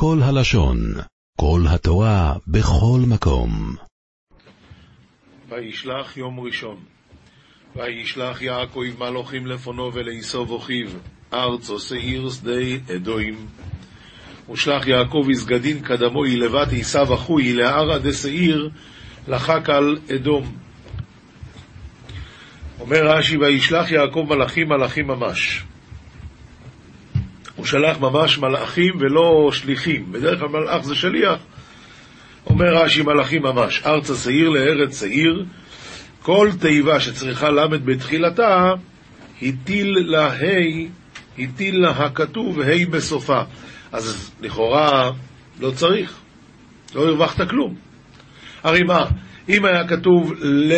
כל הלשון, כל התורה, בכל מקום. וישלח יום ראשון. וישלח יעקב מלוכים לפונו ולעשוב אחיו, ארצו שעיר שדה אדוים. ושלח יעקב יסגדין קדמוי לבת עשיו אחוי לערא דשעיר לחק על אדום. אומר רש"י, וישלח יעקב מלאכים מלאכים ממש. הוא שלח ממש מלאכים ולא שליחים. בדרך כלל מלאך זה שליח. אומר רש"י מלאכים ממש. ארצה שעיר לארץ שעיר. כל תיבה שצריכה למד בתחילתה, הטיל לה ה', הטיל לה הכתוב ה' בסופה. אז לכאורה לא צריך, לא הרווחת כלום. הרי מה, אם היה כתוב ל...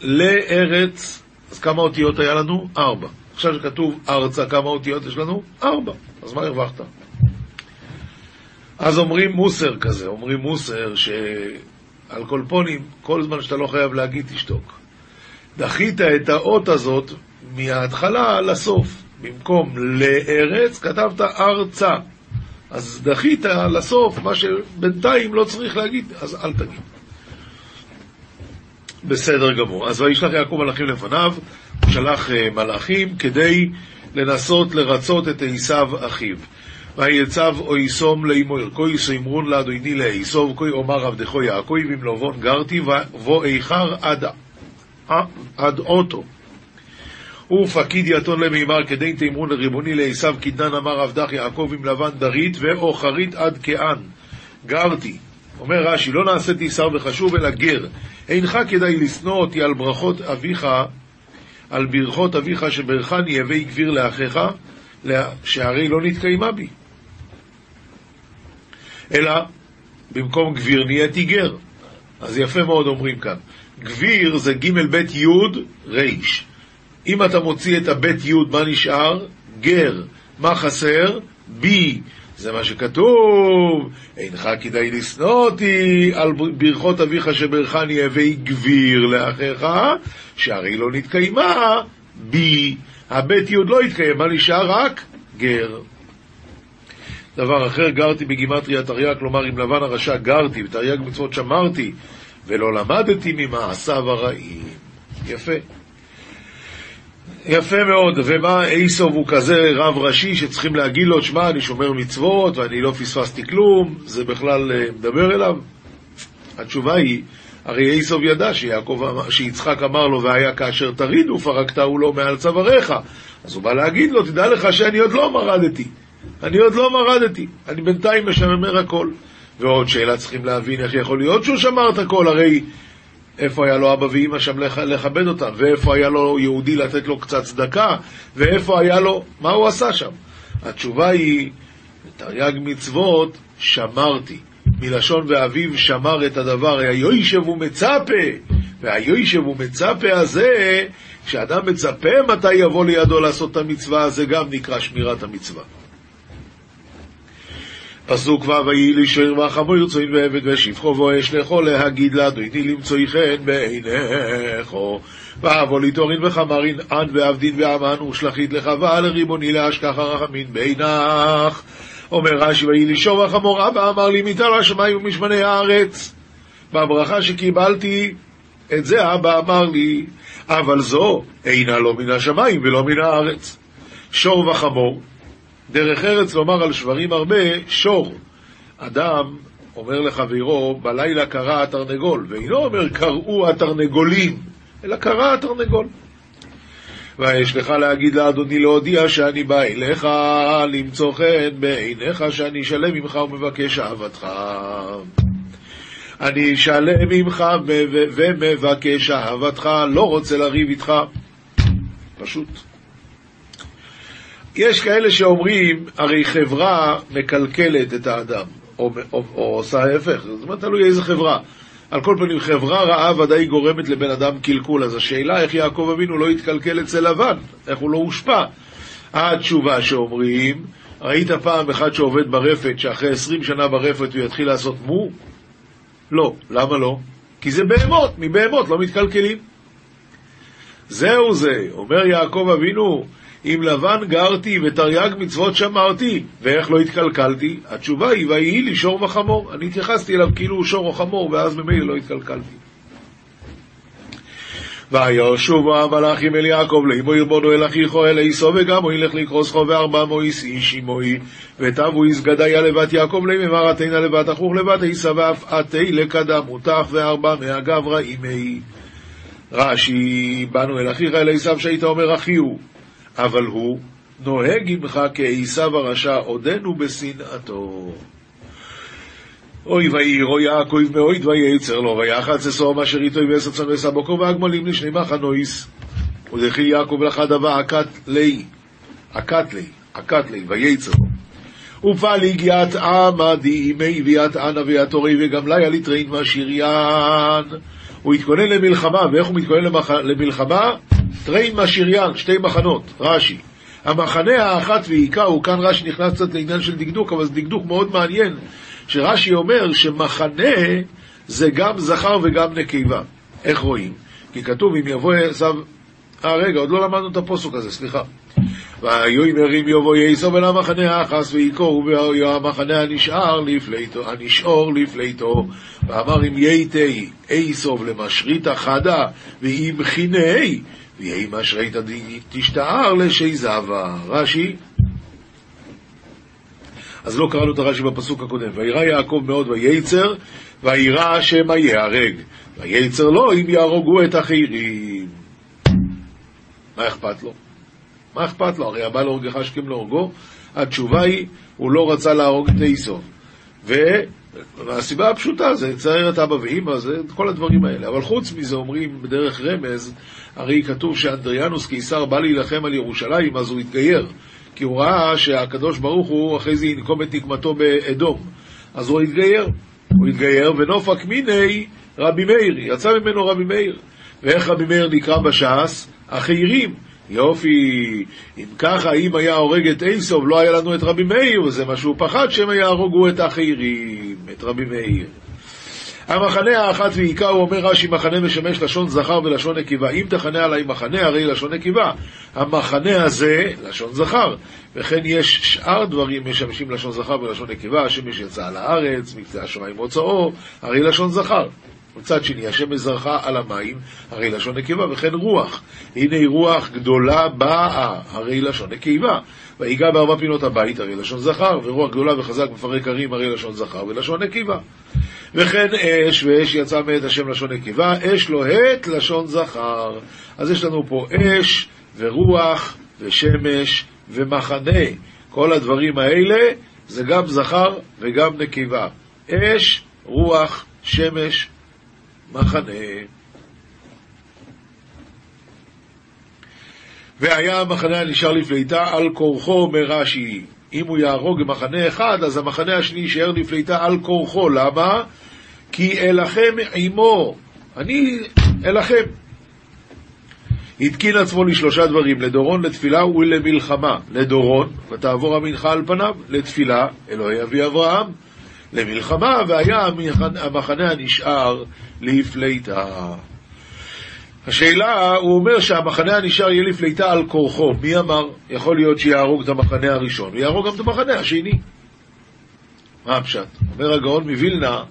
לארץ, אז כמה אותיות היה לנו? ארבע. עכשיו שכתוב ארצה, כמה אותיות יש לנו? ארבע. אז מה הרווחת? אז אומרים מוסר כזה, אומרים מוסר שעל כל פונים, כל זמן שאתה לא חייב להגיד, תשתוק. דחית את האות הזאת מההתחלה לסוף. במקום לארץ, כתבת ארצה. אז דחית לסוף מה שבינתיים לא צריך להגיד, אז אל תגיד. בסדר גמור. אז וישלח יעקב מלאכים לפניו, שלח uh, מלאכים כדי לנסות לרצות את עשיו אחיו. ויצב או יסום לאמור, כה יסמרון לאדוני לעשוב, כה אומר עבדכו יעקב, אם לבון גרתי, ובוא איכר עד, עד אוטו. ופקיד יתון למימר כדי תאמרון לריבוני לעשו קדנן אמר עבדך יעקב עם לבן דרית ואוכרית עד כען. גרתי. אומר רש"י, לא נעשיתי שר וחשוב אלא גר. אינך כדאי לשנוא אותי על ברכות אביך, על ברכות אביך שברכני הווי גביר לאחיך, שהרי לא נתקיימה בי. אלא במקום גביר נהייתי גר. אז יפה מאוד אומרים כאן. גביר זה ג' ב' י' ר'. אם אתה מוציא את הבית י', מה נשאר? גר. מה חסר? בי. זה מה שכתוב, אינך כדאי לשנוא אותי על ברכות אביך שברכני הווי גביר לאחיך, שהרי לא נתקיימה בי. הבית י' לא התקיים, מה נשאר? רק גר. דבר אחר, גרתי בגימטריה תרי"ג, כלומר עם לבן הרשע גרתי, בתרי"ג מצוות שמרתי, ולא למדתי ממעשיו הרעים. יפה. יפה מאוד, ומה אייסוב הוא כזה רב ראשי שצריכים להגיד לו, שמע, אני שומר מצוות ואני לא פספסתי כלום, זה בכלל אה, מדבר אליו? התשובה היא, הרי אייסוב ידע שיעקב, שיצחק אמר לו, והיה כאשר תריד ופרקתהו לו מעל צוואריך. אז הוא בא להגיד לו, תדע לך שאני עוד לא מרדתי. אני עוד לא מרדתי, אני בינתיים משמר הכל. ועוד שאלה צריכים להבין איך יכול להיות שהוא שמר את הכל, הרי איפה היה לו אבא ואימא שם לכבד אותם, ואיפה היה לו יהודי לתת לו קצת צדקה, ואיפה היה לו, מה הוא עשה שם? התשובה היא, תרי"ג מצוות, שמרתי. מלשון ואביו שמר את הדבר, היוישב ומצפה, והיוישב ומצפה הזה, כשאדם מצפה מתי יבוא לידו לעשות את המצווה, זה גם נקרא שמירת המצווה. פסוק ו' ויהי לי שוער וחמור ירצוין ועבד ושפחו ואש לכו להגיד לאדוני למצואי חן בעיניכו. ואבו ליטורין וחמרין עד ועבדין ואמן ושלחית לחווה לריבוני להשכח הרחמין בעינך. אומר רש"י ויהי לי שור וחמור אבא אמר לי מתר השמיים ומשמני הארץ. בברכה שקיבלתי את זה אבא אמר לי אבל זו אינה לא מן השמיים ולא מן הארץ. שור וחמור דרך ארץ לומר על שברים הרבה, שור. אדם אומר לחברו, בלילה קרא התרנגול, ואינו אומר קראו התרנגולים, אלא קרא התרנגול. ויש לך להגיד לאדוני להודיע שאני בא אליך למצוא חן בעיניך שאני שלם ממך ומבקש אהבתך. אני שלם ממך ומבקש אהבתך, לא רוצה לריב איתך. פשוט. יש כאלה שאומרים, הרי חברה מקלקלת את האדם, או, או, או עושה ההפך, זאת אומרת, תלוי איזה חברה. על כל פנים, חברה רעה ודאי גורמת לבן אדם קלקול, אז השאלה איך יעקב אבינו לא התקלקל אצל לבן, איך הוא לא הושפע. התשובה שאומרים, ראית פעם אחד שעובד ברפת, שאחרי עשרים שנה ברפת הוא יתחיל לעשות מו? לא. למה לא? כי זה בהמות, מבהמות לא מתקלקלים. זהו זה, אומר יעקב אבינו, עם לבן גרתי ותרי"ג מצוות שמרתי, ואיך לא התקלקלתי? התשובה היא, ויהי לי שור וחמור. אני התייחסתי אליו כאילו הוא שור או חמור, ואז ממילא לא התקלקלתי. וישוב המלאכים אל יעקב לאמו ירבונו אל אחיכו אל עשו וגם הוא ילך לקרוסכו וארבע מויס איש עמוי ותבו איסגדיה לבת יעקב להם אמר עתינה לבת אחוך לבת עשה ואף עתי לקדם מותח וארבע מהגברא אימי רש"י באנו אל אחיך אל עשיו שהיית אומר אחי הוא אבל הוא נוהג עמך כעשיו הרשע עודנו בשנאתו אוי ויהירו יעקב מאויד וייצר לו ויחץ אסור אשר איתו ועשר צנועס הבוקר והגמלים לשני מחנויס ודחיל יעקב לחדא ועקת ליה עקת ליה עקת ליה וייצר לו ופליג ית עמא דעימיה וית ענא וית תורי וגמליא לתרין משריין הוא התכונן למלחמה, ואיך הוא מתכונן. למלחמה? תרין משריין, שתי מחנות, רש"י. המחנה האחת והכהו, הוא כאן רש"י נכנס קצת לעניין של דקדוק, אבל זה דקדוק מאוד מעניין, שרש"י אומר שמחנה זה גם זכר וגם נקבה. איך רואים? כי כתוב אם יבוא עשיו... אה, רגע, עוד לא למדנו את הפוסוק הזה, סליחה. ויאמר אם יבוא יסוב אל המחנה האחס ויקור והמחנה הנשאר לפליטו, הנשאור לפליטו ואמר אם ייתי איסוב למשריתא חדה ואם חיני ויהי משריתא תשתער לשייזבה רש"י אז לא קראנו את הרש"י בפסוק הקודם. וירא יעקב מאוד וייצר, וירא שמא ייהרג. וייצר לו אם יהרוגו את החירים. מה אכפת לו? מה אכפת לו? הרי הבא להורגך השכם להורגו. התשובה היא, הוא לא רצה להרוג את איסוף. והסיבה הפשוטה זה לצייר את אבא ואמא, זה כל הדברים האלה. אבל חוץ מזה אומרים בדרך רמז, הרי כתוב שאנדריאנוס קיסר בא להילחם על ירושלים, אז הוא התגייר. כי הוא ראה שהקדוש ברוך הוא אחרי זה ינקום את נקמתו באדום. אז הוא התגייר. הוא התגייר, ונופק מיני רבי מאיר, יצא ממנו רבי מאיר. ואיך רבי מאיר נקרא בש"ס? החיירים. יופי, אם ככה, אם היה הורג את איסוב, לא היה לנו את רבי מאיר, וזה מה שהוא פחד שהם יהרוגו את החיירים, את רבי מאיר. המחנה האחת ועיקר, הוא אומר רש"י, מחנה משמש לשון זכר ולשון נקבה. אם תכנה עליי מחנה, הרי לשון נקבה. המחנה הזה, לשון זכר. וכן יש שאר דברים משמשים לשון זכר ולשון נקבה, השמש יצא על הארץ, מקצה השמיים מוצאו, הרי לשון זכר. מצד שני, השמש זרחה על המים, הרי לשון נקבה, וכן רוח. הנה רוח גדולה באה, הרי לשון נקבה. ויגע בארבע פינות הבית, הרי לשון זכר, ורוח גדולה וחזק מפרק הרים, הרי לשון זכר ולשון נקבה. וכן אש, ואש יצא מאת השם לשון נקבה, אש לוהט לשון זכר. אז יש לנו פה אש ורוח ושמש ומחנה. כל הדברים האלה זה גם זכר וגם נקבה. אש, רוח, שמש, מחנה. והיה המחנה הנשאר לפליטה על כורחו, אומר רש"י. אם הוא יהרוג במחנה אחד, אז המחנה השני יישאר לפליטה על כורחו. למה? כי אלחם עמו. אני אלחם. התקין עצמו לשלושה דברים, לדורון, לתפילה ולמלחמה. לדורון, ותעבור המנחה על פניו, לתפילה, אלוהי אבי אברהם. למלחמה, והיה המחנה הנשאר לפליטה. השאלה, הוא אומר שהמחנה הנשאר יהיה לפליטה על כורחו. מי אמר? יכול להיות שיהרוג את המחנה הראשון, ויהרוג גם את המחנה השני. מה הפשט? אומר הגאון מווילנה,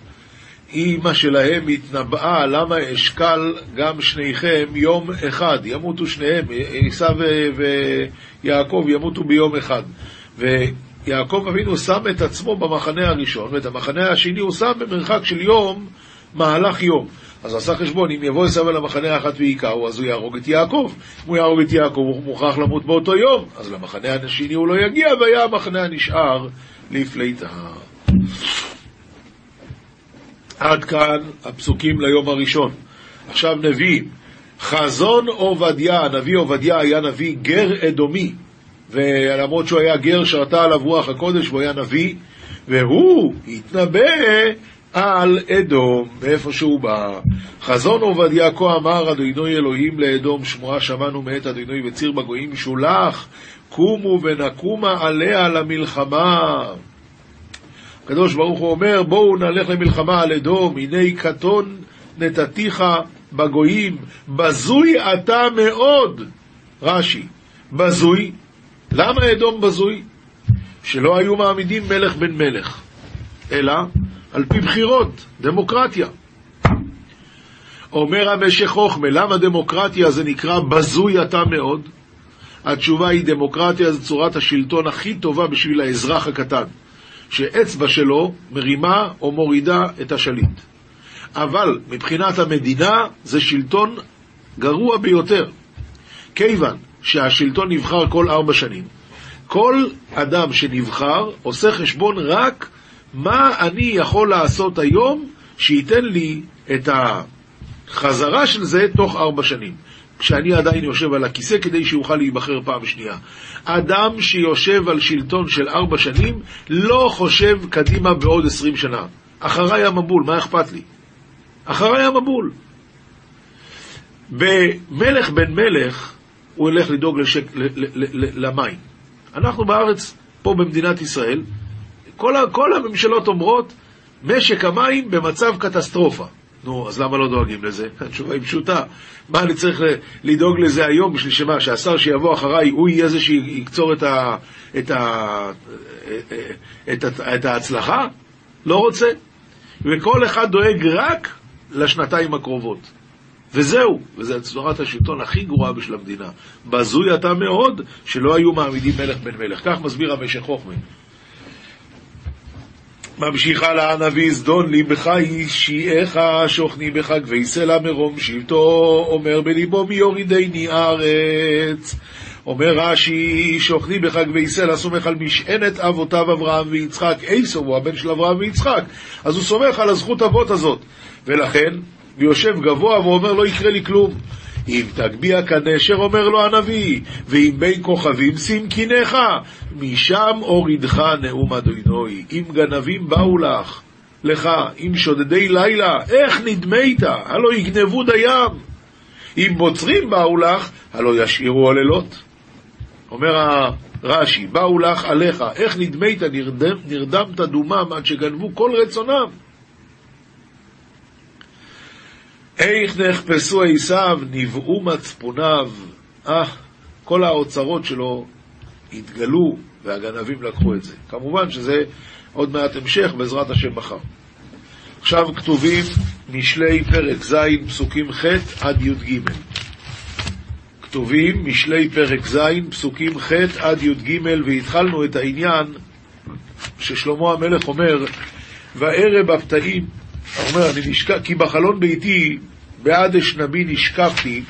אימא שלהם התנבאה למה אשקל גם שניכם יום אחד, ימותו שניהם, עשיו ויעקב ימותו ביום אחד. ויעקב אבינו שם את עצמו במחנה הראשון, ואת המחנה השני הוא שם במרחק של יום, מהלך יום. אז עשה חשבון, אם יבוא עשיו אל המחנה האחת ויקראו, אז הוא יהרוג את יעקב. אם הוא יהרוג את יעקב, הוא מוכרח למות באותו יום. אז למחנה השני הוא לא יגיע, והיה המחנה הנשאר לפליטה. עד כאן הפסוקים ליום הראשון. עכשיו נביא, חזון עובדיה, הנביא עובדיה היה נביא גר אדומי, ולמרות שהוא היה גר שרתה עליו רוח הקודש והוא היה נביא, והוא התנבא על אדום, מאיפה שהוא בא. חזון עובדיה כה אמר אדוני אלוהים לאדום, שמועה שמענו מאת אדוני וציר בגויים שולח, קומו ונקומה עליה למלחמה. הקדוש ברוך הוא אומר, בואו נלך למלחמה על אדום, הנה קטון נתתיך בגויים, בזוי אתה מאוד. רש"י, בזוי, למה אדום בזוי? שלא היו מעמידים מלך בן מלך, אלא על פי בחירות, דמוקרטיה. אומר המשך חוכמה, למה דמוקרטיה זה נקרא בזוי אתה מאוד? התשובה היא דמוקרטיה זה צורת השלטון הכי טובה בשביל האזרח הקטן, שאצבע שלו מרימה או מורידה את השליט. אבל מבחינת המדינה זה שלטון גרוע ביותר. כיוון שהשלטון נבחר כל ארבע שנים, כל אדם שנבחר עושה חשבון רק מה אני יכול לעשות היום שייתן לי את החזרה של זה תוך ארבע שנים. כשאני עדיין יושב על הכיסא כדי שיוכל להיבחר פעם שנייה. אדם שיושב על שלטון של ארבע שנים לא חושב קדימה בעוד עשרים שנה. אחריי המבול, מה אכפת לי? אחריי המבול. במלך בן מלך הוא ילך לדאוג לשק, ל, ל, ל, למים. אנחנו בארץ, פה במדינת ישראל, כל, כל הממשלות אומרות, משק המים במצב קטסטרופה. נו, אז למה לא דואגים לזה? התשובה היא פשוטה. מה אני צריך לדאוג לזה היום בשביל שמה? שהשר שיבוא אחריי, הוא יהיה זה שיקצור את, ה, את, ה, את, ה, את ההצלחה? לא רוצה. וכל אחד דואג רק לשנתיים הקרובות. וזהו, וזו צורת השלטון הכי גרועה בשביל המדינה. בזוי אתה מאוד שלא היו מעמידים מלך בן מלך. כך מסביר המשך חוכמה. ממשיכה לה הנביא זדון לי בך אישיעך שוכני בך גבי סלע מרום שבטו אומר בליבו מי יורידני ארץ. אומר רש"י שוכני בך גבי סלע סומך על משענת אבותיו אברהם ויצחק. איסו הוא הבן של אברהם ויצחק. אז הוא סומך על הזכות אבות הזאת. ולכן ויושב גבוה ואומר לא יקרה לי כלום אם תגביה כנשר, אומר לו הנביא, ואם בין כוכבים שים קינך, משם הורידך נאום אדוני. אם גנבים באו לך, לך, אם שודדי לילה, איך נדמית? הלא יגנבו דיים. אם בוצרים באו לך, הלא ישאירו עוללות. אומר רש"י, באו לך עליך, איך נדמית, נרדם, נרדמת דומם עד שגנבו כל רצונם. איך נחפשו עשיו, נבעו מצפוניו. אה, כל האוצרות שלו התגלו, והגנבים לקחו את זה. כמובן שזה עוד מעט המשך, בעזרת השם מחר. עכשיו כתובים משלי פרק ז', פסוקים ח' עד י"ג. כתובים משלי פרק ז', פסוקים ח' עד י"ג, והתחלנו את העניין ששלמה המלך אומר, וערב הפתאים, אומר, אני נשכח, כי בחלון ביתי בעד אשנבי נשקפתי,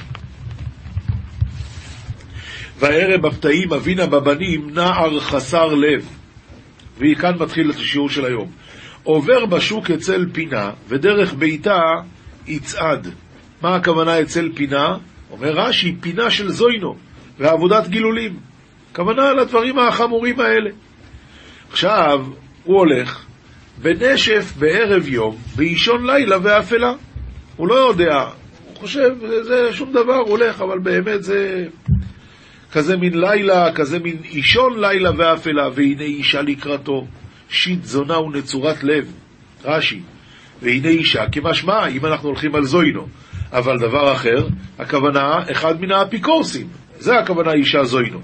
והערב הפתאים אבינה בבנים נער חסר לב. וכאן מתחיל את השיעור של היום. עובר בשוק אצל פינה, ודרך ביתה יצעד. מה הכוונה אצל פינה? אומר רש"י, פינה של זוינו, ועבודת גילולים. כוונה לדברים החמורים האלה. עכשיו, הוא הולך בנשף בערב יום, באישון לילה ואפלה. הוא לא יודע, הוא חושב, זה, זה שום דבר, הוא הולך, אבל באמת זה כזה מין לילה, כזה מין אישון לילה ואפלה, והנה אישה לקראתו, שיט זונה ונצורת לב, רש"י, והנה אישה כמשמע, אם אנחנו הולכים על זוינו, אבל דבר אחר, הכוונה, אחד מן האפיקורסים, זה הכוונה אישה זוינו.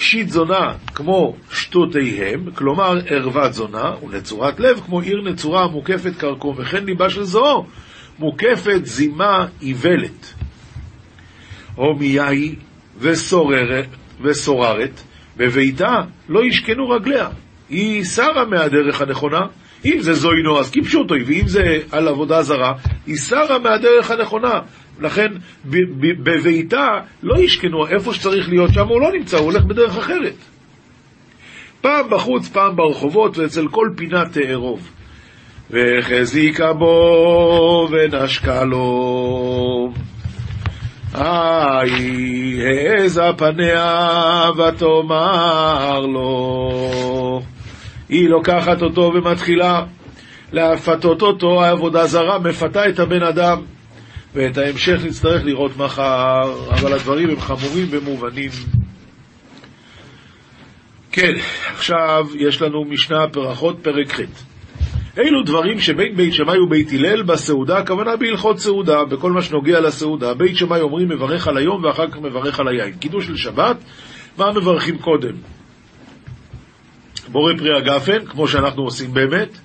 שיט זונה כמו שטותיהם, כלומר ערוות זונה, ונצורת לב כמו עיר נצורה המוקפת קרקום, וכן ליבה של זוהו, מוקפת זימה איוולת. הומיה היא וסוררת, וסוררת, בביתה לא ישכנו רגליה. היא שרה מהדרך הנכונה. אם זה זוינו, אז כיפשוטו, ואם זה על עבודה זרה, היא שרה מהדרך הנכונה. לכן בביתה לא ישכנו, איפה שצריך להיות שם הוא לא נמצא, הוא הולך בדרך אחרת. פעם בחוץ, פעם ברחובות, ואצל כל פינה תארוב. וחזיקה בו ונשקה לו. היי, העזה פניה ותאמר לו. היא לוקחת אותו ומתחילה להפתות אותו, העבודה זרה מפתה את הבן אדם. ואת ההמשך נצטרך לראות מחר, אבל הדברים הם חמורים ומובנים. כן, עכשיו יש לנו משנה פרחות פרק ח'. אילו דברים שבין בית שמאי ובית הלל בסעודה, הכוונה בהלכות סעודה, בכל מה שנוגע לסעודה. בית שמאי אומרים מברך על היום ואחר כך מברך על היין. קידוש של שבת, מה מברכים קודם? בורא פרי הגפן, כמו שאנחנו עושים באמת,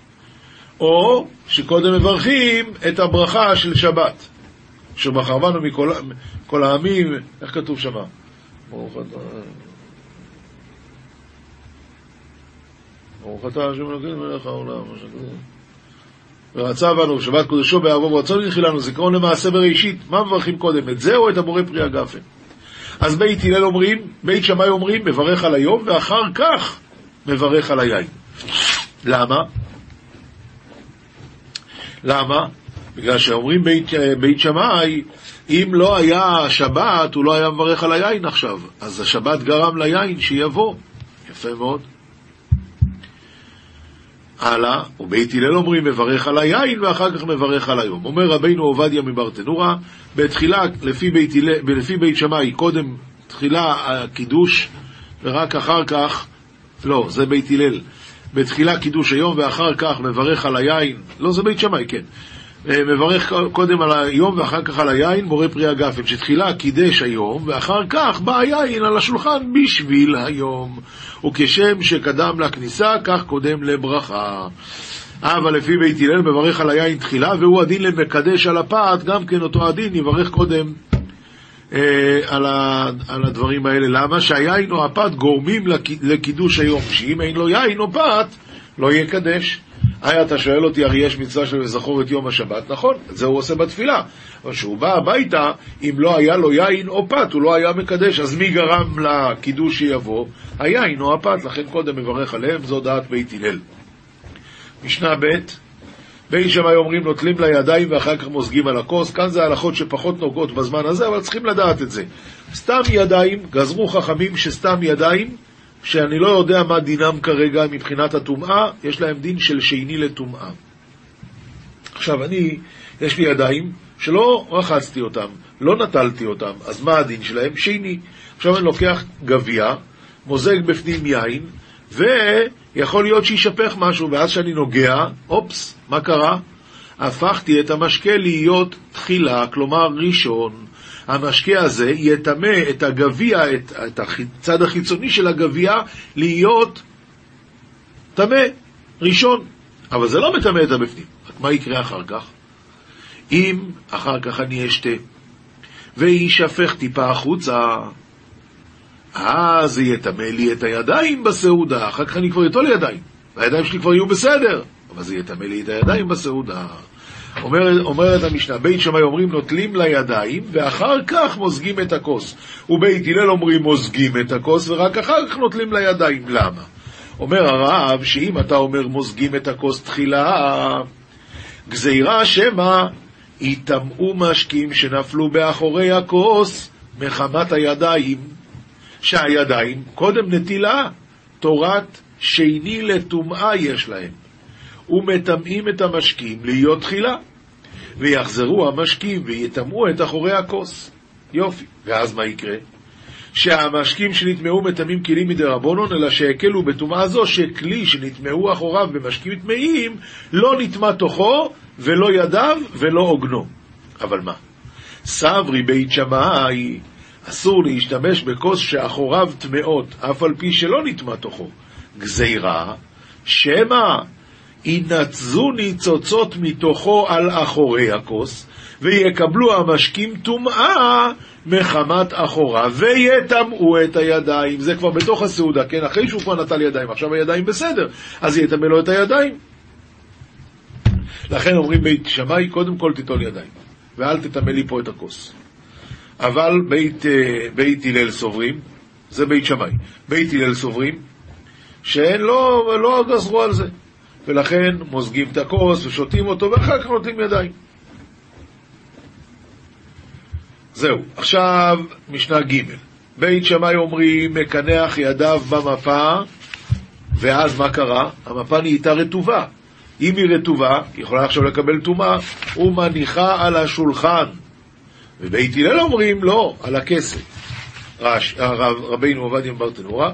או שקודם מברכים את הברכה של שבת, שבחרבנו מכל כל העמים, איך כתוב שמה? ברוך אתה... ברוך אתה השם אלוקינו מלך העולם, מה. ורצה בנו שבת קודשו בערבו ורצון לנו זיכרון למעשה בראשית. מה מברכים קודם, את זה או את הבורא פרי הגפן? אז בית הלל אומרים, בית שמאי אומרים, מברך על היום, ואחר כך מברך על היין. למה? למה? בגלל שאומרים בית, בית שמאי, אם לא היה שבת, הוא לא היה מברך על היין עכשיו. אז השבת גרם ליין שיבוא. יפה מאוד. הלאה, ובית הלל אומרים מברך על היין ואחר כך מברך על היום. אומר רבינו עובדיה מברטנורה, בתחילה, לפי בית, לפי בית שמאי, קודם תחילה הקידוש ורק אחר כך, לא, זה בית הלל. בתחילה קידוש היום ואחר כך מברך על היין, לא, זה בית שמאי, כן. אה, מברך קודם על היום ואחר כך על היין, מורה פרי הגפן, שתחילה קידש היום ואחר כך בא היין על השולחן בשביל היום. וכשם שקדם לכניסה, כך קודם לברכה. אבל לפי בית הלל מברך על היין תחילה, והוא הדין למקדש על הפת, גם כן אותו הדין יברך קודם אה, על, ה, על הדברים האלה. למה? שהיין או הפת גורמים לק, לקידוש היום, שאם אין לו יין או פת, לא יקדש. היי, אתה שואל אותי, הרי יש מצווה של לזכור את יום השבת, נכון, את זה הוא עושה בתפילה. אבל כשהוא בא הביתה, אם לא היה לו יין או פת, הוא לא היה מקדש, אז מי גרם לקידוש שיבוא? היין או הפת, לכן קודם מברך עליהם, זו דעת בית הלל. משנה ב' בית שמאי אומרים נוטלים לידיים ואחר כך מוזגים על הכוס, כאן זה הלכות שפחות נוגעות בזמן הזה, אבל צריכים לדעת את זה. סתם ידיים, גזרו חכמים שסתם ידיים, שאני לא יודע מה דינם כרגע מבחינת הטומאה, יש להם דין של שני לטומאה. עכשיו, אני, יש לי ידיים שלא רחצתי אותם, לא נטלתי אותם, אז מה הדין שלהם? שני. עכשיו אני לוקח גביע, מוזג בפנים יין, ויכול להיות שישפך משהו, ואז כשאני נוגע, אופס, מה קרה? הפכתי את המשקה להיות תחילה, כלומר ראשון. המשקה הזה יטמא את הגביע, את, את הצד החיצוני של הגביע, להיות טמא, ראשון. אבל זה לא מטמא את הבפנים. מה יקרה אחר כך? אם אחר כך אני אשתה, ויישפך טיפה החוצה, אז יטמא לי את הידיים בסעודה, אחר כך אני כבר אטול ידיים, והידיים שלי כבר יהיו בסדר, אבל זה יטמא לי את הידיים בסעודה. אומר, אומרת המשנה, בית שמאי אומרים נוטלים לידיים, ואחר כך מוזגים את הכוס. ובית הלל אומרים מוזגים את הכוס, ורק אחר כך נוטלים לידיים. למה? אומר הרב, שאם אתה אומר מוזגים את הכוס תחילה, גזירה שמא יטמאו משקים שנפלו באחורי הכוס מחמת הידיים, שהידיים קודם נטילה, תורת שני לטומאה יש להם. ומטמאים את המשקים להיות תחילה. ויחזרו המשקים ויטמאו את אחורי הכוס. יופי. ואז מה יקרה? שהמשקים שנטמאו מטמאים כלים מדי רבונון, אלא שהקלו בטומאה זו שכלי שנטמאו אחוריו במשקים טמאים, לא נטמא תוכו, ולא ידיו, ולא עוגנו. אבל מה? סברי בית שמאי, אסור להשתמש בכוס שאחוריו טמאות, אף על פי שלא נטמא תוכו. גזירה, שמא ינצזו ניצוצות מתוכו על אחורי הכוס, ויקבלו המשקים טומאה מחמת אחורה, ויטמאו את הידיים. זה כבר בתוך הסעודה, כן? אחרי שהוא כבר נטל ידיים, עכשיו הידיים בסדר, אז יטמא לו את הידיים. לכן אומרים בית שמאי, קודם כל תיטול ידיים, ואל תטמא לי פה את הכוס. אבל בית, אה, בית הלל סוברים, זה בית שמאי, בית הלל סוברים, שהם לא, לא גזרו על זה. ולכן מוזגים את הכוס ושותים אותו, ואחר כך נותנים ידיים. זהו. עכשיו, משנה ג' בית שמאי אומרים, מקנח ידיו במפה, ואז מה קרה? המפה נהייתה רטובה. אם היא רטובה, היא יכולה עכשיו לקבל טומאה, ומניחה על השולחן. ובית הלל אומרים, לא, על הכסף. הרב, רבינו עובדיה ברטנורה,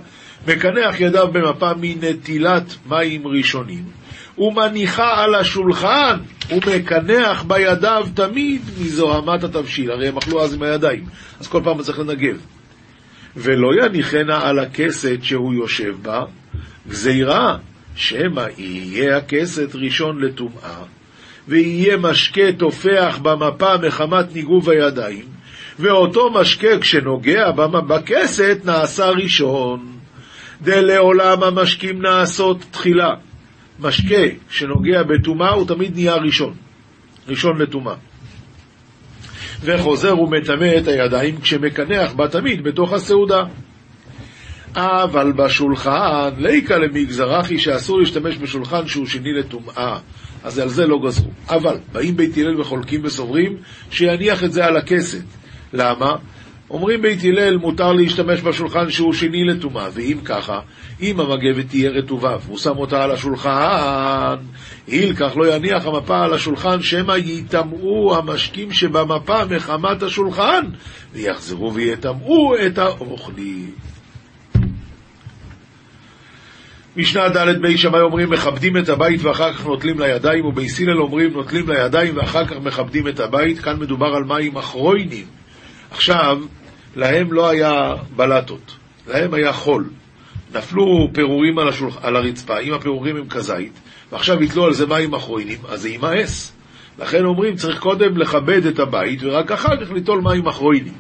מקנח ידיו במפה מנטילת מים ראשונים, ומניחה על השולחן, ומקנח בידיו תמיד מזוהמת התבשיל. הרי הם אכלו אז עם הידיים, אז כל פעם צריך לנגב. ולא יניחנה על הכסת שהוא יושב בה, גזירה, שמא יהיה הכסת ראשון לטומאה, ויהיה משקה תופח במפה מחמת ניגוב הידיים, ואותו משקה כשנוגע בכסת נעשה ראשון. דלעולם המשקים נעשות תחילה. משקה שנוגע בטומאה הוא תמיד נהיה ראשון, ראשון לטומאה. וחוזר ומטמא את הידיים כשמקנח בה תמיד בתוך הסעודה. אבל בשולחן, ליקה למגזרחי שאסור להשתמש בשולחן שהוא שני לטומאה, אז על זה לא גזרו. אבל באים בית הלל וחולקים וסוברים שיניח את זה על הכסת. למה? אומרים בית הלל מותר להשתמש בשולחן שהוא שני לטומאה, ואם ככה, אם המגבת תהיה רטובה והוא שם אותה על השולחן, הילקח לא יניח המפה על השולחן, שמא יטמאו המשקים שבמפה מחמת השולחן, ויחזרו ויטמאו את האוכלים. משנה ד' בי שמאי אומרים מכבדים את הבית ואחר כך נוטלים לידיים, ובי סילל אומרים נוטלים לידיים ואחר כך מכבדים את הבית, כאן מדובר על מים אחרוינים. עכשיו, להם לא היה בלטות, להם היה חול. נפלו פירורים על, השולח... על הרצפה, אם הפירורים הם כזית, ועכשיו יתלו על זה מים אחרונים, אז זה יימאס. לכן אומרים, צריך קודם לכבד את הבית, ורק אחר כך ליטול מים אחרונים.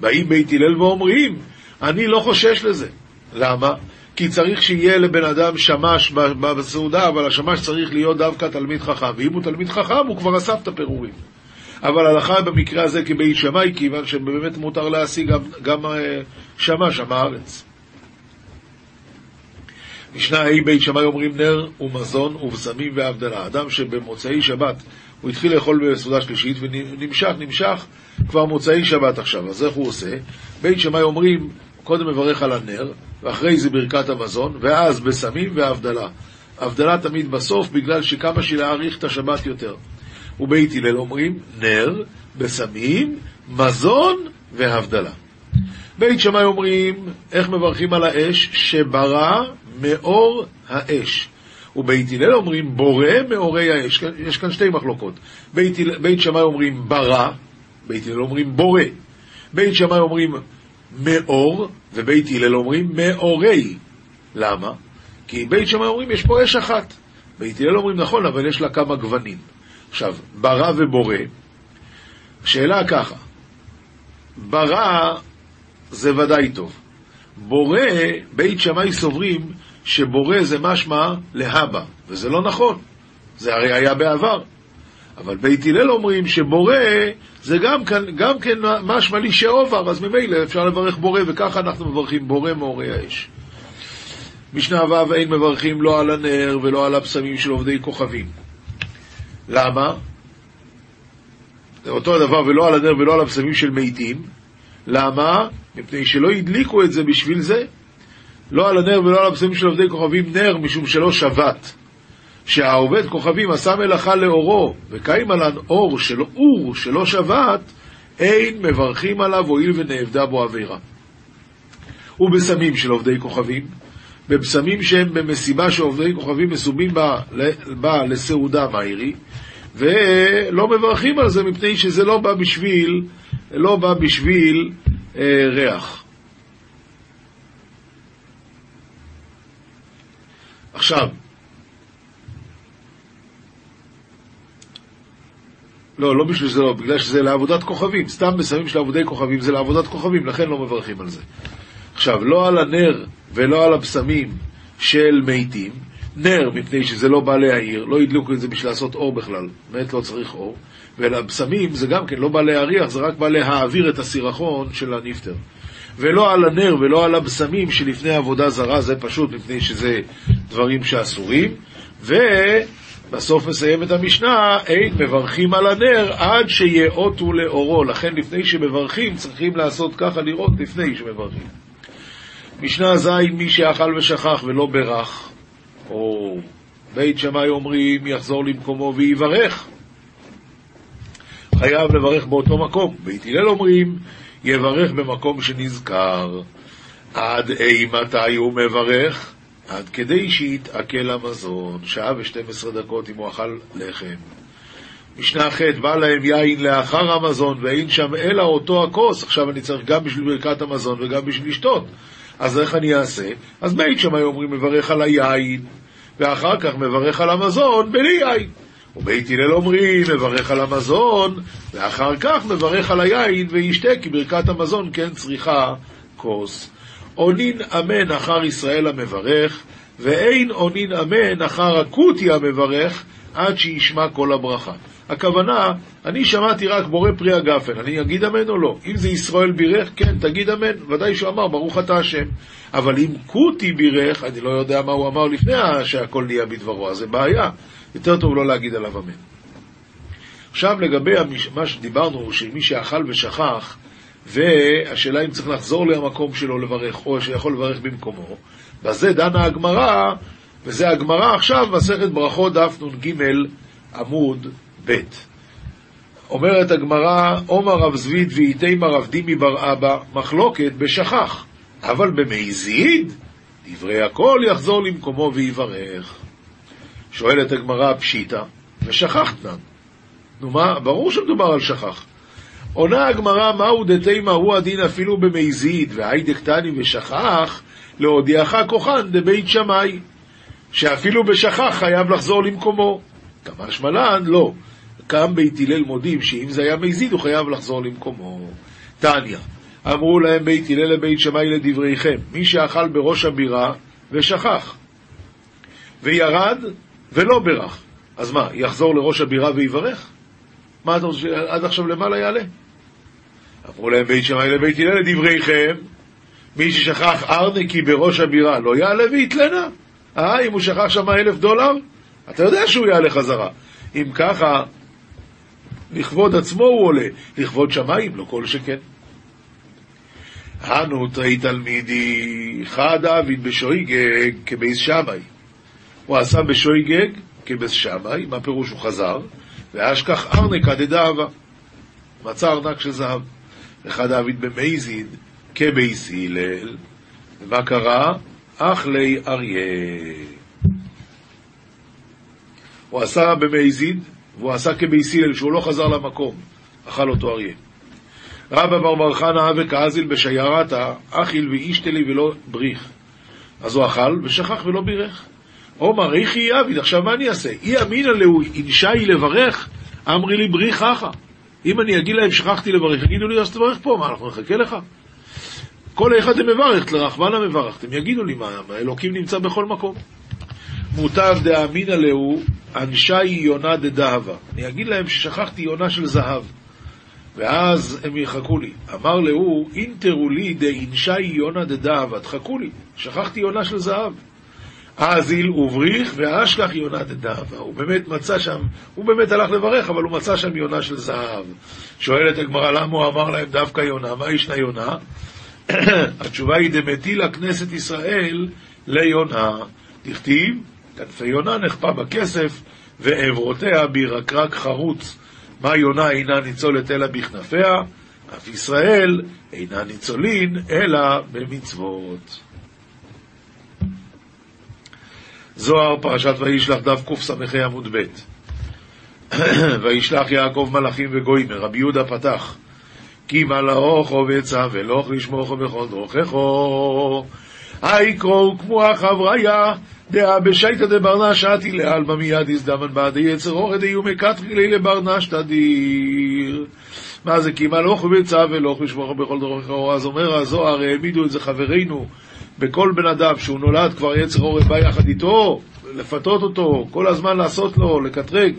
באים בית הלל ואומרים, אני לא חושש לזה. למה? כי צריך שיהיה לבן אדם שמש בסעודה, אבל השמש צריך להיות דווקא תלמיד חכם, ואם הוא תלמיד חכם, הוא כבר אסף את הפירורים. אבל הלכה במקרה הזה כבית שמאי, כיוון שבאמת מותר להשיג גם, גם אה, שמש, עם הארץ. משנה ה' בית שמאי אומרים נר ומזון ובשמים והבדלה. אדם שבמוצאי שבת הוא התחיל לאכול בסעודה שלישית ונמשך, נמשך כבר מוצאי שבת עכשיו. אז איך הוא עושה? בית שמאי אומרים, קודם מברך על הנר, ואחרי זה ברכת המזון, ואז בשמים והבדלה. הבדלה תמיד בסוף, בגלל שכמה שלהאריך את השבת יותר. ובית הלל אומרים נר, בשמים, מזון והבדלה. בית שמאי אומרים, איך מברכים על האש? שברא מאור האש. ובית הלל אומרים, בורא מאורי האש. יש כאן שתי מחלוקות. בית, בית שמאי אומרים ברא, בית הלל אומרים בורא. בית שמאי אומרים מאור, ובית הלל אומרים מאורי. למה? כי בית שמאי אומרים, יש פה אש אחת. בית הלל אומרים, נכון, אבל יש לה כמה גוונים. עכשיו, ברא ובורא, השאלה ככה, ברא זה ודאי טוב. בורא, בית שמאי סוברים שבורא זה משמע להבא, וזה לא נכון, זה הרי היה בעבר. אבל בית הלל אומרים שבורא זה גם כן, גם כן משמע לי שעובר, אז ממילא אפשר לברך בורא, וככה אנחנו מברכים בורא מאורי האש. משנה ו' אין מברכים לא על הנר ולא על הבשמים של עובדי כוכבים. למה? זה אותו הדבר ולא על הנר ולא על הבשמים של מתים. למה? מפני שלא הדליקו את זה בשביל זה. לא על הנר ולא על הבשמים של עובדי כוכבים נר, משום שלא שבת. שהעובד כוכבים עשה מלאכה לאורו, וקיים עלן אור של אור שלא שבת, אין מברכים עליו הואיל ונאבדה בו עבירה. ובשמים של עובדי כוכבים, בבשמים שהם במסיבה שעובדי כוכבים מסומים בה, בה לסעודה מאירי, ולא מברכים על זה מפני שזה לא בא בשביל, לא בא בשביל אה, ריח. עכשיו, לא, לא בשביל זה לא, בגלל שזה לעבודת כוכבים. סתם בשמים של עבודי כוכבים זה לעבודת כוכבים, לכן לא מברכים על זה. עכשיו, לא על הנר ולא על הבשמים של מתים, נר, מפני שזה לא בא להעיר, לא הדליקו את זה בשביל לעשות אור בכלל, באמת לא צריך אור, ולבשמים זה גם כן לא בא להריח, זה רק בא להעביר את הסירחון של הנפטר. ולא על הנר ולא על הבשמים שלפני עבודה זרה, זה פשוט מפני שזה דברים שאסורים, ובסוף מסיים את המשנה, אין מברכים על הנר עד שיאותו לאורו, לכן לפני שמברכים צריכים לעשות ככה לראות לפני שמברכים. משנה ז' מי שאכל ושכח ולא ברך, או בית שמאי אומרים יחזור למקומו ויברך. חייב לברך באותו מקום. בית הלל אומרים יברך במקום שנזכר. עד אי מתי הוא מברך? עד כדי שיתעכל המזון, שעה ושתים עשרה דקות אם הוא אכל לחם. משנה ח' בא להם יין לאחר המזון ואין שם אלא אותו הכוס, עכשיו אני צריך גם בשביל ברכת המזון וגם בשביל לשתות. אז איך אני אעשה? אז בית שמאי אומרים מברך על היין, ואחר כך מברך על המזון בלי יין. ובית הלל אומרים מברך על המזון, ואחר כך מברך על היין וישתה, כי ברכת המזון כן צריכה כוס. אונין אמן אחר ישראל המברך, ואין אונין אמן אחר הכותי המברך, עד שישמע כל הברכה. הכוונה, אני שמעתי רק בורא פרי הגפן, אני אגיד אמן או לא? אם זה ישראל בירך, כן, תגיד אמן, ודאי שהוא אמר, ברוך אתה השם. אבל אם כותי בירך, אני לא יודע מה הוא אמר לפני שהכל נהיה בדברו, אז זה בעיה. יותר טוב לא להגיד עליו אמן. עכשיו לגבי מה שדיברנו, שמי שאכל ושכח, והשאלה אם צריך לחזור למקום שלו לברך, או שיכול לברך במקומו, בזה דנה הגמרא, וזה הגמרא עכשיו, מסכת ברכות דף נ"ג עמוד ב'. אומרת הגמרא, עומר רב זביד ואיתימה רב דימי בר אבא, מחלוקת בשכח, אבל במזיד, דברי הכל יחזור למקומו ויברך. שואלת הגמרא פשיטא, ושכחתנן. נו מה, ברור שמדובר על שכח. עונה הגמרא, מהו דתימה הוא הדין אפילו במזיד, והי דקטני ושכח, להודיעך כוחן דבית שמאי, שאפילו בשכח חייב לחזור למקומו. כמה שמלן, לא. קם בית הלל מודים שאם זה היה מזיד הוא חייב לחזור למקומו. תניא, אמרו להם בית הלל לבית שמאי לדבריכם, מי שאכל בראש הבירה ושכח, וירד ולא ברך, אז מה, יחזור לראש הבירה ויברך? מה אתה רוצה, עד עכשיו למעלה יעלה? אמרו להם בית שמאי לבית הלל לדבריכם, מי ששכח ארנקי בראש הבירה לא יעלה ויתלנה. אה, אם הוא שכח שם אלף דולר, אתה יודע שהוא יעלה חזרה. אם ככה, לכבוד עצמו הוא עולה, לכבוד שמיים, לא כל שכן. הנהו תרי תלמידי, חד עביד בשויגג כבייס שמאי. הוא עשה בשויגג כבייס שמאי, מה פירוש הוא חזר? ואשכח ארנקא דדהבא. מצא ארנק של זהב. וחד עביד במייזיד כבייס הלל. ומה קרה? אכליה אריא. הוא עשה במייזיד, והוא עשה כבייס הלל, שהוא לא חזר למקום, אכל אותו אריה. רבא בר בר חנא וכאזיל בשיירתא, אכיל ואישתלי ולא בריך. אז הוא אכל ושכח ולא בירך. עומר, איכי יעביד, עכשיו מה אני אעשה? אי אמינא להו אינשאי לברך, אמרי לי בריחך. אם אני אגיד להם שכחתי לברך, יגידו לי אז תברך פה, מה אנחנו נחכה לך? כל אחד מברך, לרחמנה מברך, אתם יגידו לי מה, אלוקים נמצא בכל מקום. מוטב דאמינא להו אנשי יונה דדהבה. אני אגיד להם ששכחתי יונה של זהב. ואז הם יחכו לי. אמר להו, אינטרו לי דאינשי יונה דדהבה, תחכו לי, שכחתי יונה של זהב. אזיל ובריך ואשכח יונה דדהבה. הוא באמת מצא שם, הוא באמת הלך לברך, אבל הוא מצא שם יונה של זהב. שואלת הגמרא, למה הוא אמר להם דווקא יונה? מה ישנה יונה? התשובה היא דמטילה כנסת ישראל ליונה. דכתיב, כנפי יונה נחפה בכסף, ועברותיה בירקרק חרוץ. מה יונה אינה ניצולת אלא בכנפיה, אף ישראל אינה ניצולין אלא במצוות. זוהר, פרשת וישלח, דף קס"ה עמוד ב' וישלח יעקב מלאכים וגויים, רבי יהודה פתח, כי מלאכו וצא ולוך לשמוכו בכל דרכךו, היקרו כמו החבריה, דעה בשייטא דברנש עתי לעלמא מיד הזדמן בעדי יצר אורד איומי קטרי לי לברנש תדיר. מה זה כי מלאכו וצא ולוך לשמוכו בכל דרכךו, אז אומר הזוהר, העמידו את זה חברינו בכל בן אדם שהוא נולד כבר יצר אורד בא יחד איתו, לפתות אותו, כל הזמן לעשות לו, לקטרג.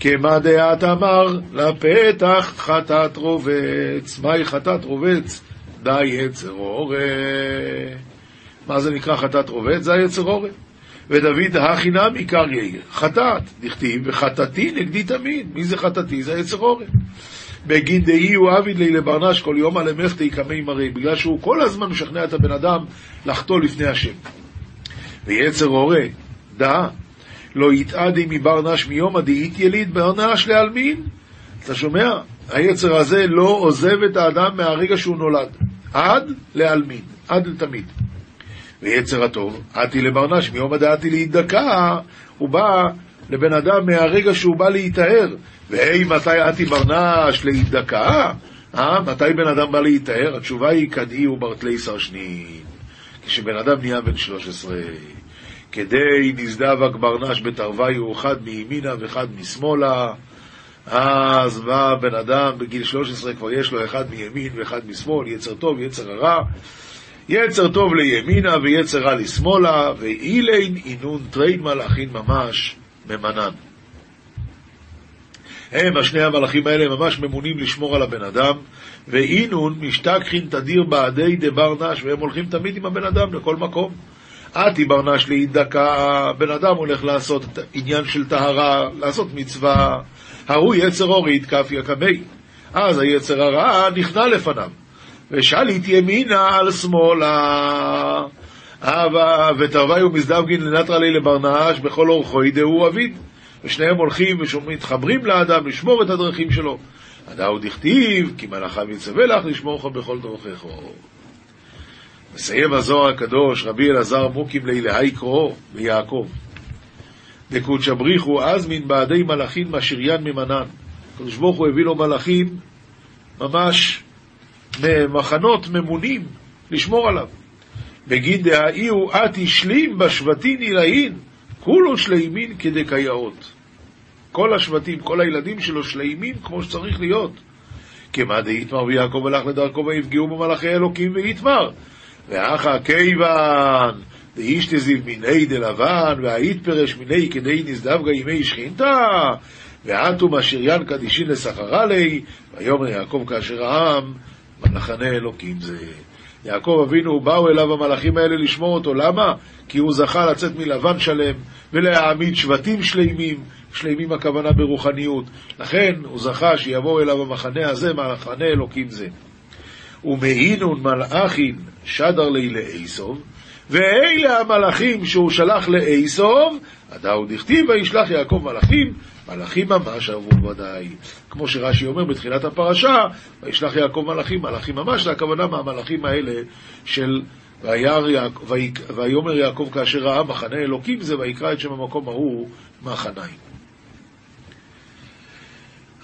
כמה דעת אמר לפתח חטאת רובץ, מהי חטאת רובץ? די יצר אורה. מה זה נקרא חטאת רובץ? זה היצר אורה. ודוד הכי עיקר יאיר, חטאת, דכתיב, וחטאתי נגדי תמיד. מי זה חטאתי? זה היצר אורה. בגין דאי הוא עביד לי לברנש כל יום על אמכתי קמי מרי, בגלל שהוא כל הזמן משכנע את הבן אדם לחטוא לפני השם. ויצר אורה, דע, לא יתעדי מברנש מיומא דאית יליד ברנש לעלמין. אתה שומע? היצר הזה לא עוזב את האדם מהרגע שהוא נולד, עד לעלמין, עד לתמיד. ויצר הטוב, עתי לברנש מיומא דעתי להידקה, הוא בא לבן אדם מהרגע שהוא בא להיטהר. והי מתי אתי ברנש להידכא? אה? מתי בן אדם בא להיטהר? התשובה היא כדאי וברטלי סרשנין. כשבן אדם נהיה בן 13. כדי נזדב הגברנש בתרוויו, אחד מימינה ואחד משמאלה. אז בא בן אדם בגיל 13, כבר יש לו אחד מימין ואחד משמאל, יצר טוב, יצר הרע. יצר טוב לימינה ויצר רע לשמאלה, ואילין אינון תרין מלאכין ממש ממנן. הם, השני המלאכים האלה, ממש ממונים לשמור על הבן אדם, ואינון משתכחין תדיר בהדי דבר נש, והם הולכים תמיד עם הבן אדם לכל מקום. אתי בר נש לאידכאה, בן אדם הולך לעשות עניין של טהרה, לעשות מצווה, ההוא יצר אורית כף יקבי. אז היצר הרע נכנע לפניו. ושליט ימינה על שמאלה. ותרוויו מזדווגין לנטרא לי לברנש בכל אורחו ידעו אביד. ושניהם הולכים ומתחברים לאדם לשמור את הדרכים שלו. הדאו דכתיב, כי מלאכיו יצווה לך לשמורך בכל דרכיך. מסיים הזוהר הקדוש, רבי אלעזר מוקים לילהי קרוא ויעקב. דקודשא בריחו אזמין בעדי מלאכין משריין ממנן. הקדוש ברוך הוא הביא לו מלאכים ממש מחנות ממונים לשמור עליו. בגין דהאי הוא את השלים בשבטין עילאין, כולו שלימין כדקייאות. כל השבטים, כל הילדים שלו שלימים כמו שצריך להיות. כמה דאיתמר ויעקב הלך לדרכו ויפגעו במלאכי אלוקים ויתמר. ואחא כיוון דאיש תזיב מיני דלבן והאית פרש מיני כדי נזדבגה ימי שכינתה ועטו משריין קדישין לסחרה לי ויאמר יעקב כאשר העם במחנה אלוקים זה. יעקב אבינו, באו אליו המלאכים האלה לשמור אותו, למה? כי הוא זכה לצאת מלבן שלם ולהעמיד שבטים שלימים, שלימים הכוונה ברוחניות. לכן הוא זכה שיבוא אליו המחנה הזה, מחנה אלוקים זה. ומהינון מלאכין שדר לי לאיסוב, ואלה המלאכים שהוא שלח לאיסוב, הדאו דכתיב וישלח יעקב מלאכים, מלאכים ממש אהבו ודאי. כמו שרש"י אומר בתחילת הפרשה, וישלח יעקב מלאכים, מלאכים ממש, זה הכוונה מהמלאכים האלה של ויאמר יעקב כאשר ראה מחנה אלוקים זה, ויקרא את שם המקום ההוא מחניים.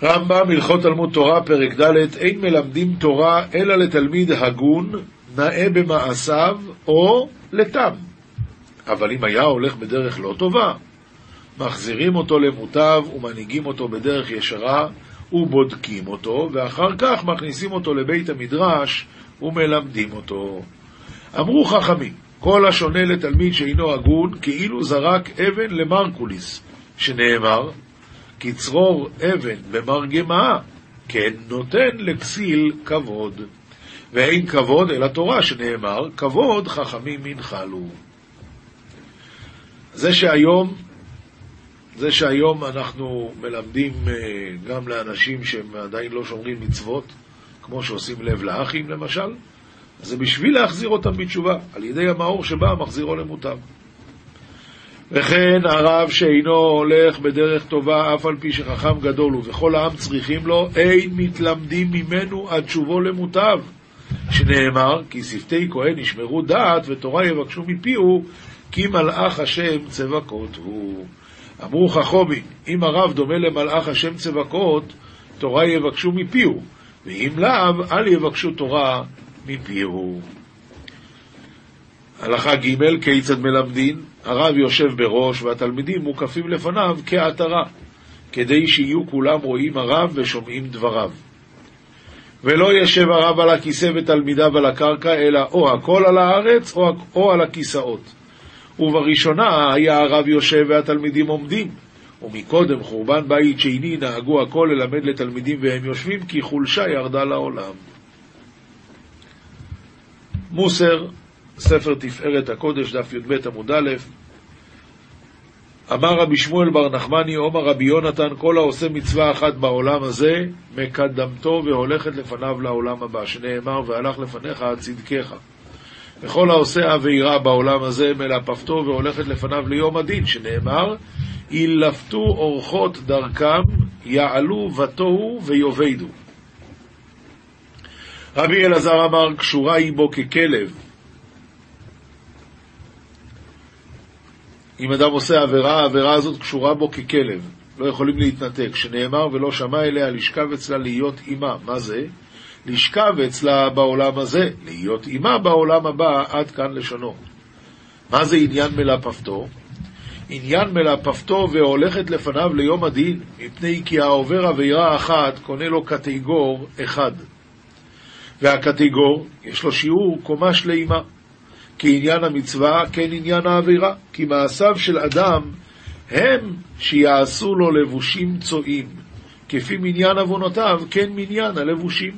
רמב"ם, הלכות תלמוד תורה, פרק ד', אין מלמדים תורה אלא לתלמיד הגון, נאה במעשיו, או לתם. אבל אם היה הולך בדרך לא טובה, מחזירים אותו למוטב ומנהיגים אותו בדרך ישרה ובודקים אותו, ואחר כך מכניסים אותו לבית המדרש ומלמדים אותו. אמרו חכמים, כל השונה לתלמיד שאינו הגון, כאילו זרק אבן למרקוליס, שנאמר, כי צרור אבן במרגמה, כן נותן לכסיל כבוד. ואין כבוד אלא תורה, שנאמר, כבוד חכמים ינחלו. זה שהיום, זה שהיום אנחנו מלמדים אה, גם לאנשים שהם עדיין לא שומרים מצוות, כמו שעושים לב לאחים למשל, זה בשביל להחזיר אותם בתשובה, על ידי המאור שבא מחזירו למותם. וכן הרב שאינו הולך בדרך טובה, אף על פי שחכם גדול הוא, וכל העם צריכים לו, אין מתלמדים ממנו עד שובו למוטב. שנאמר, כי שפתי כהן ישמרו דעת ותורה יבקשו מפיהו, כי מלאך השם צבקות הוא. אמרו חכומים, אם הרב דומה למלאך השם צבקות, תורה יבקשו מפיהו, ואם לאו, אל יבקשו תורה מפיהו. הלכה ג' כיצד מלמדין? הרב יושב בראש והתלמידים מוקפים לפניו כעטרה, כדי שיהיו כולם רואים הרב ושומעים דבריו. ולא ישב הרב על הכיסא ותלמידיו על הקרקע, אלא או הכל על הארץ או, או על הכיסאות. ובראשונה היה הרב יושב והתלמידים עומדים. ומקודם חורבן בית שני נהגו הכל ללמד לתלמידים והם יושבים, כי חולשה ירדה לעולם. מוסר, ספר תפארת הקודש, דף י"ב עמוד א', אמר רבי שמואל בר נחמני, עומר רבי יונתן, כל העושה מצווה אחת בעולם הזה, מקדמתו והולכת לפניו לעולם הבא, שנאמר, והלך לפניך צדקך. וכל העושה עבירה בעולם הזה, מלפפתו והולכת לפניו ליום הדין, שנאמר, ילפתו אורחות דרכם, יעלו ותוהו ויאבדו. רבי אלעזר אמר, קשורה היא בו ככלב, אם אדם עושה עבירה, העבירה הזאת קשורה בו ככלב, לא יכולים להתנתק, שנאמר ולא שמע אליה לשכב אצלה להיות אימה. מה זה? לשכב אצלה בעולם הזה, להיות אימה בעולם הבא, עד כאן לשונו. מה זה עניין מלפפתו? עניין מלפפתו והולכת לפניו ליום הדין, מפני כי העובר עבירה אחת קונה לו קטגור אחד. והקטגור, יש לו שיעור קומה שלמה. כי עניין המצווה כן עניין העבירה, כי מעשיו של אדם הם שיעשו לו לבושים צועים, כפי מניין עוונותיו כן מניין הלבושים.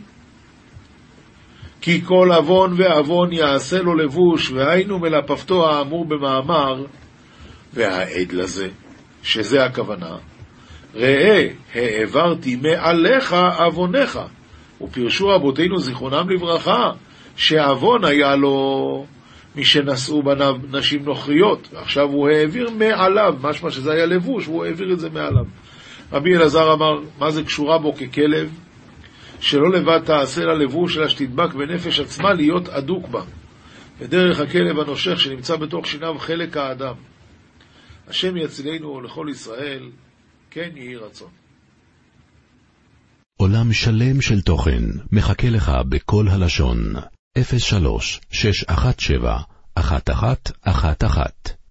כי כל עוון ועוון יעשה לו לבוש, והיינו מלפפתו האמור במאמר, והעד לזה, שזה הכוונה, ראה, העברתי מעליך עווניך. ופרשו רבותינו זיכרונם לברכה, שעוון היה לו משנשאו בניו נשים נוכריות, ועכשיו הוא העביר מעליו, משמע שזה היה לבוש, והוא העביר את זה מעליו. רבי אלעזר אמר, מה זה קשורה בו ככלב? שלא לבד תעשה לה לבוש, אלא שתדבק בנפש עצמה להיות אדוק בה. ודרך הכלב הנושך שנמצא בתוך שיניו חלק האדם. השם יצילנו לכל ישראל, כן יהי רצון. עולם שלם של תוכן מחכה לך בכל הלשון, 03 617 1111